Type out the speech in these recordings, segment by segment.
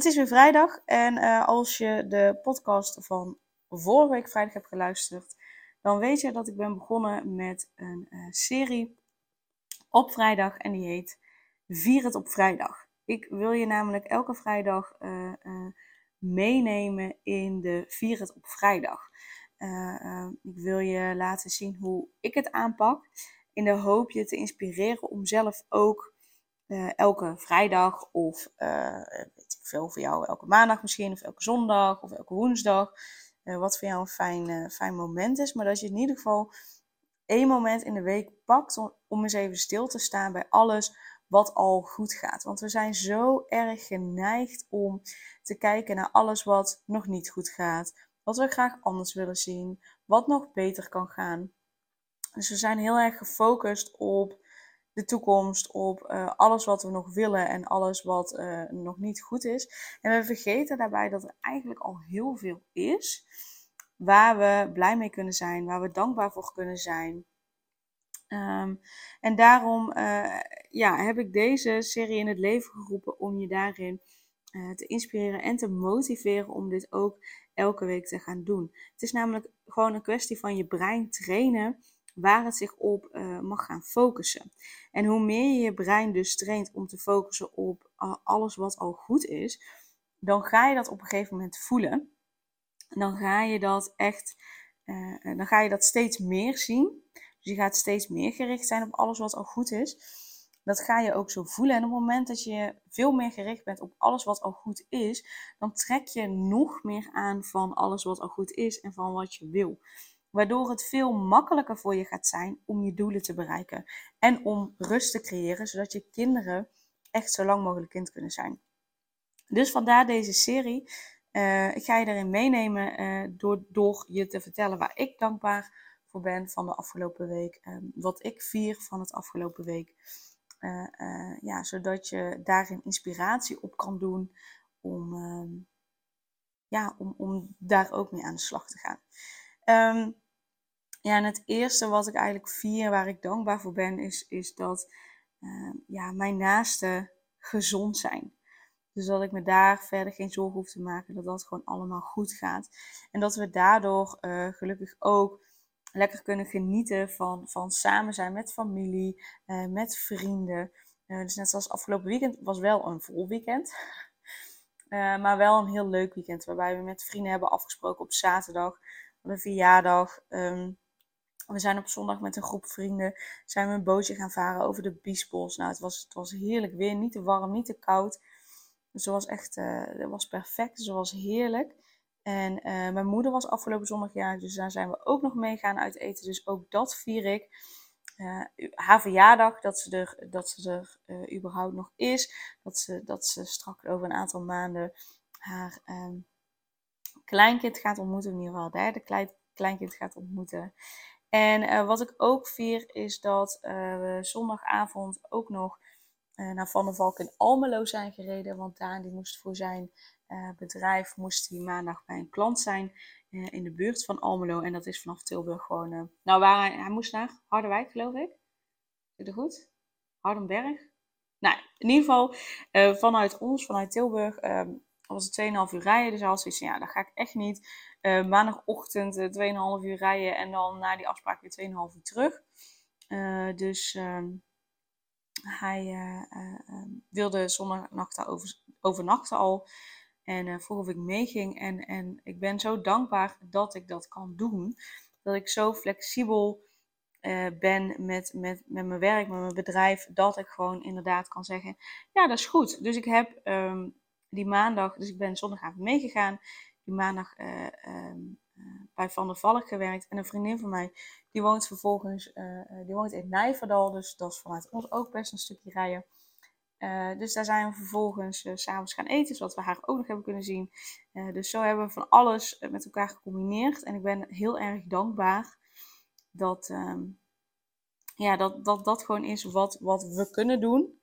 het is weer vrijdag. En uh, als je de podcast van vorige week vrijdag hebt geluisterd, dan weet je dat ik ben begonnen met een uh, serie op vrijdag. En die heet Vier het op vrijdag. Ik wil je namelijk elke vrijdag uh, meenemen in de Vier het op vrijdag. ik wil je laten zien hoe ik het aanpak. In de hoop je te inspireren om zelf ook elke vrijdag of veel voor jou, elke maandag misschien, of elke zondag of elke woensdag. Uh, wat voor jou een fijn, fijn moment is. Maar dat je in ieder geval één moment in de week pakt om eens even stil te staan bij alles wat al goed gaat. Want we zijn zo erg geneigd om te kijken naar alles wat nog niet goed gaat. Wat we graag anders willen zien. Wat nog beter kan gaan. Dus we zijn heel erg gefocust op de toekomst, op uh, alles wat we nog willen en alles wat uh, nog niet goed is. En we vergeten daarbij dat er eigenlijk al heel veel is waar we blij mee kunnen zijn, waar we dankbaar voor kunnen zijn. Um, en daarom uh, ja, heb ik deze serie in het leven geroepen om je daarin te inspireren en te motiveren om dit ook elke week te gaan doen. Het is namelijk gewoon een kwestie van je brein trainen waar het zich op uh, mag gaan focussen. En hoe meer je je brein dus traint om te focussen op uh, alles wat al goed is, dan ga je dat op een gegeven moment voelen. Dan ga je dat echt, uh, dan ga je dat steeds meer zien. Dus je gaat steeds meer gericht zijn op alles wat al goed is. Dat ga je ook zo voelen. En op het moment dat je veel meer gericht bent op alles wat al goed is, dan trek je nog meer aan van alles wat al goed is en van wat je wil waardoor het veel makkelijker voor je gaat zijn om je doelen te bereiken en om rust te creëren, zodat je kinderen echt zo lang mogelijk kind kunnen zijn. Dus vandaar deze serie. Uh, ik ga je erin meenemen uh, door, door je te vertellen waar ik dankbaar voor ben van de afgelopen week. Uh, wat ik vier van het afgelopen week. Eh, ja, zodat je daarin inspiratie op kan doen om, ehm, ja, om, om daar ook mee aan de slag te gaan. Um, ja, en het eerste wat ik eigenlijk vier, waar ik dankbaar voor ben, is, is dat uh, ja, mijn naasten gezond zijn. Dus dat ik me daar verder geen zorgen hoef te maken, dat dat gewoon allemaal goed gaat. En dat we daardoor uh, gelukkig ook lekker kunnen genieten van, van samen zijn met familie, uh, met vrienden. dus net zoals afgelopen weekend was wel een vol weekend. maar wel een heel leuk weekend, waarbij we met vrienden hebben afgesproken op zaterdag een verjaardag. Um, we zijn op zondag met een groep vrienden zijn we een bootje gaan varen over de Biesbos. Nou, het was, het was heerlijk weer. Niet te warm, niet te koud. Dus het was echt uh, was perfect. Dus het was heerlijk. En uh, mijn moeder was afgelopen zondag jarig. Dus daar zijn we ook nog mee gaan uit eten. Dus ook dat vier ik. Uh, haar verjaardag, dat ze er, dat ze er überhaupt nog is. Dat ze, dat ze straks over een aantal maanden haar um, kleinkind gaat ontmoeten. In ieder geval derde klein, kleinkind gaat ontmoeten. En uh, wat ik ook vier is dat uh, we zondagavond ook nog uh, naar Van der Valk in Almelo zijn gereden. Want Daan die moest voor zijn bedrijf moest hij maandag bij een klant zijn in de buurt van Almelo. En dat is vanaf Tilburg gewoon... nou, waar hij, hij, moest naar Harderwijk, geloof ik. Zit het goed? Hardenberg? Nou, in ieder geval vanuit ons, vanuit Tilburg, ehm, was het 2,5 uur rijden. Dus hij had zoiets van, ja, dat ga ik echt niet. Uh, maandagochtend uh, eh, 2,5 uur rijden en dan na die afspraak weer 2,5 uur terug. Uh, dus uh, hij ehm, wilde zondagnacht overnachten al. En vroeg of ik meeging. En, en ik ben zo dankbaar dat ik dat kan doen. Dat ik zo flexibel ben met, met, met mijn werk, met mijn bedrijf. Dat ik gewoon inderdaad kan zeggen, ja dat is goed. Dus ik heb um, die maandag, dus ik ben zondagavond meegegaan. Die maandag uh, uh, bij Van der Valk gewerkt. En een vriendin van mij, die woont vervolgens, uh, die woont in Nijverdal. Dus dat is vanuit ons ook best een stukje rijden. Dus daar zijn we vervolgens uh, s'avonds gaan eten, zodat we haar ook nog hebben kunnen zien. Dus zo hebben we van alles met elkaar gecombineerd. En ik ben heel erg dankbaar dat um, ja, dat, dat, dat gewoon is wat, wat we kunnen doen.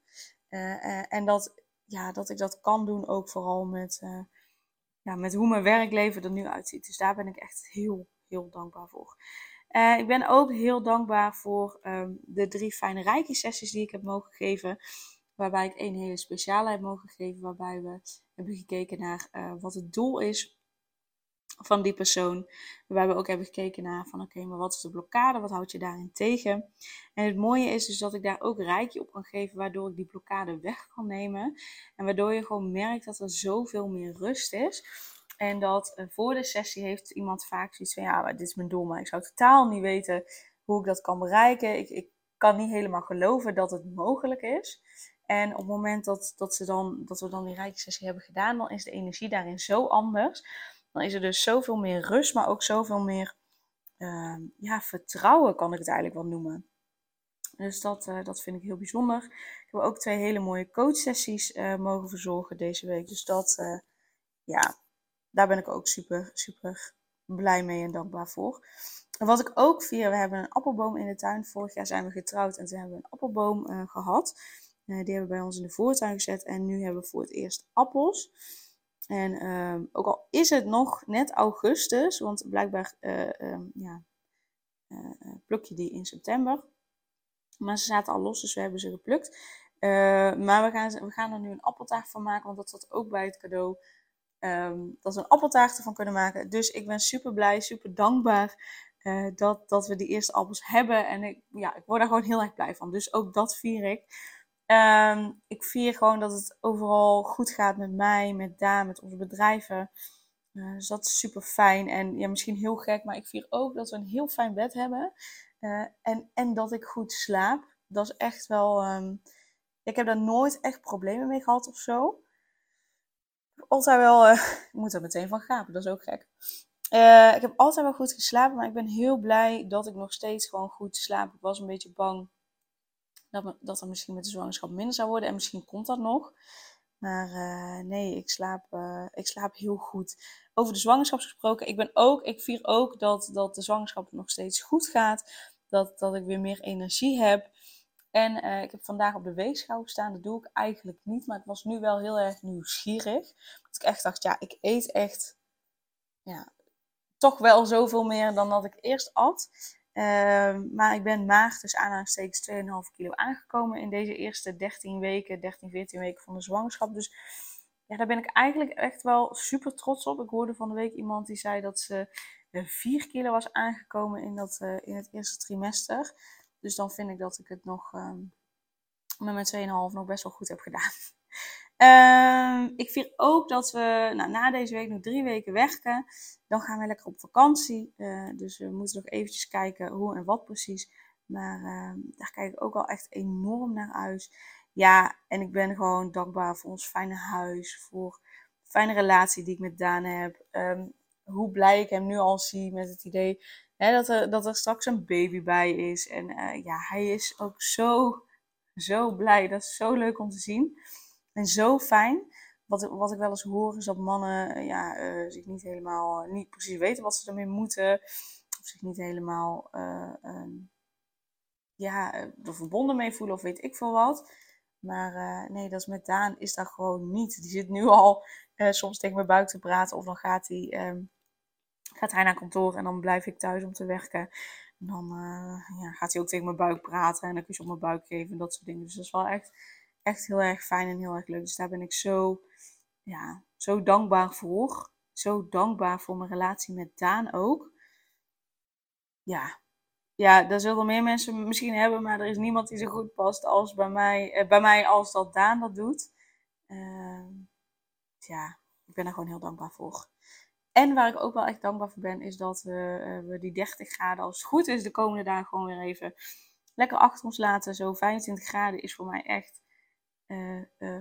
en dat, ja, dat ik dat kan doen ook vooral met, ja, met hoe mijn werkleven er nu uitziet. Dus daar ben ik echt heel, heel dankbaar voor. Uh, ik ben ook heel dankbaar voor um, de drie fijne reiki sessies die ik heb mogen geven. Waarbij ik een hele speciale heb mogen geven. Waarbij we hebben gekeken naar uh, wat het doel is van die persoon. Waarbij we ook hebben gekeken naar van oké, maar wat is de blokkade? Wat houd je daarin tegen? En het mooie is dus dat ik daar ook rijkje op kan geven. Waardoor ik die blokkade weg kan nemen. En waardoor je gewoon merkt dat er zoveel meer rust is. En dat uh, voor de sessie heeft iemand vaak zoiets van, ja, dit is mijn doel, maar ik zou totaal niet weten hoe ik dat kan bereiken. Ik, ik kan niet helemaal geloven dat het mogelijk is. En op het moment dat, dat, ze dan, dat we dan die rijke sessie hebben gedaan, dan is de energie daarin zo anders. Dan is er dus zoveel meer rust, maar ook zoveel meer uh, ja, vertrouwen, kan ik het eigenlijk wel noemen. Dus dat, uh, dat vind ik heel bijzonder. Ik heb ook twee hele mooie coachsessies uh, mogen verzorgen deze week. Dus dat, uh, ja, daar ben ik ook super, super blij mee en dankbaar voor. En wat ik ook vier, we hebben een appelboom in de tuin. Vorig jaar zijn we getrouwd en toen hebben we een appelboom gehad. Die hebben we bij ons in de voortuin gezet en nu hebben we voor het eerst appels. En uh, ook al is het nog net augustus, want blijkbaar uh, ja, pluk je die in september. Maar ze zaten al los, dus we hebben ze geplukt. maar we gaan, we gaan er nu een appeltaart van maken, want dat zat ook bij het cadeau. Um, dat we een appeltaart ervan kunnen maken. Dus ik ben super blij, super dankbaar dat, dat we die eerste appels hebben. En ik, ja, ik word daar gewoon heel erg blij van. Dus ook dat vier ik. Um, ik vier gewoon dat het overal goed gaat met mij, met Daan, met onze bedrijven. Uh, dus dat is super fijn. En ja, misschien heel gek, maar ik vier ook dat we een heel fijn bed hebben. Uh, en, en dat ik goed slaap. Dat is echt wel. Um, ik heb daar nooit echt problemen mee gehad of zo altijd wel. Uh, ik moet er meteen van gapen, dat is ook gek. Ik heb altijd wel goed geslapen, maar ik ben heel blij dat ik nog steeds gewoon goed slaap. Ik was een beetje bang dat, dat er misschien met de zwangerschap minder zou worden. En misschien komt dat nog. Maar uh, nee, ik slaap, ik slaap heel goed. Over de zwangerschap gesproken, ik ben ook, ik vier ook dat, dat de zwangerschap nog steeds goed gaat. Dat, dat ik weer meer energie heb. En uh, ik heb vandaag op de weegschaal gestaan. Dat doe ik eigenlijk niet. Maar ik was nu wel heel erg nieuwsgierig. Dat ik echt dacht, ja, ik eet echt ja, toch wel zoveel meer dan dat ik eerst at. Uh, maar ik ben maag, dus aanhalingstekens 2,5 kilo aangekomen in deze eerste 13 weken, 13, 14 weken van de zwangerschap. Dus ja, daar ben ik eigenlijk echt wel super trots op. Ik hoorde van de week iemand die zei dat ze 4 eh, kilo was aangekomen in, dat, uh, in het eerste trimester. Dus dan vind ik dat ik het nog um, met mijn 2,5 nog best wel goed heb gedaan. Um, ik vier ook dat we nou, na deze week nog drie weken werken. Dan gaan we lekker op vakantie. Uh, dus we moeten nog eventjes kijken hoe en wat precies. Maar uh, daar kijk ik ook al echt enorm naar uit. Ja, en ik ben gewoon dankbaar voor ons fijne huis. Voor de fijne relatie die ik met Daan heb. Um, hoe blij ik hem nu al zie met het idee Hè, dat, er, dat er straks een baby bij is. En uh, ja, hij is ook zo, zo blij. Dat is zo leuk om te zien. En zo fijn. Wat, wat ik wel eens hoor is dat mannen ja, uh, zich niet helemaal, niet precies weten wat ze ermee moeten. Of zich niet helemaal um, ja, er verbonden mee voelen of weet ik veel wat. Maar nee, dat is met Daan is dat gewoon niet. Die zit nu al soms tegen mijn buik te praten. Of dan gaat hij um, gaat hij naar kantoor en dan blijf ik thuis om te werken. En dan ja, gaat hij ook tegen mijn buik praten en dan kun je op mijn buik geven en dat soort dingen. Dus dat is wel echt, echt heel erg fijn en heel erg leuk. Dus daar ben ik zo, ja, zo dankbaar voor. Zo dankbaar voor mijn relatie met Daan ook. Ja, ja, daar zullen meer mensen misschien hebben, maar er is niemand die zo goed past als bij mij, eh, bij mij als dat Daan dat doet. Uh, ja, ik ben er gewoon heel dankbaar voor. En waar ik ook wel echt dankbaar voor ben, is dat we, uh, we die 30 graden, als het goed is, de komende dagen gewoon weer even lekker achter ons laten. Zo 25 graden is voor mij echt uh, uh,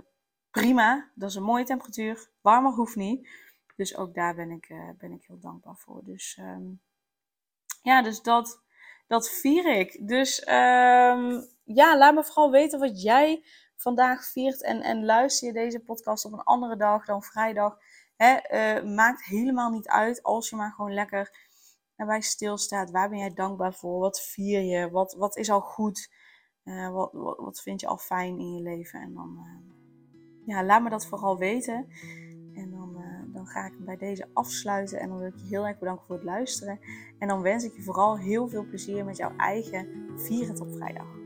prima. Dat is een mooie temperatuur. Warmer hoeft niet. Dus ook daar ben ik, ben ik heel dankbaar voor. Dus um, ja, dus dat, dat vier ik. Dus um, ja, laat me vooral weten wat jij vandaag viert en, en luister je deze podcast op een andere dag dan vrijdag. Hè, eh, maakt helemaal niet uit als je maar gewoon lekker erbij stilstaat. Waar ben jij dankbaar voor? Wat vier je? Wat, wat is al goed? Uh, wat, wat, wat, vind je al fijn in je leven? En dan uh, ja, laat me dat vooral weten. En dan, uh, dan ga ik hem bij deze afsluiten. En dan wil ik je heel erg bedanken voor het luisteren. En dan wens ik je vooral heel veel plezier met jouw eigen Vieren op Vrijdag.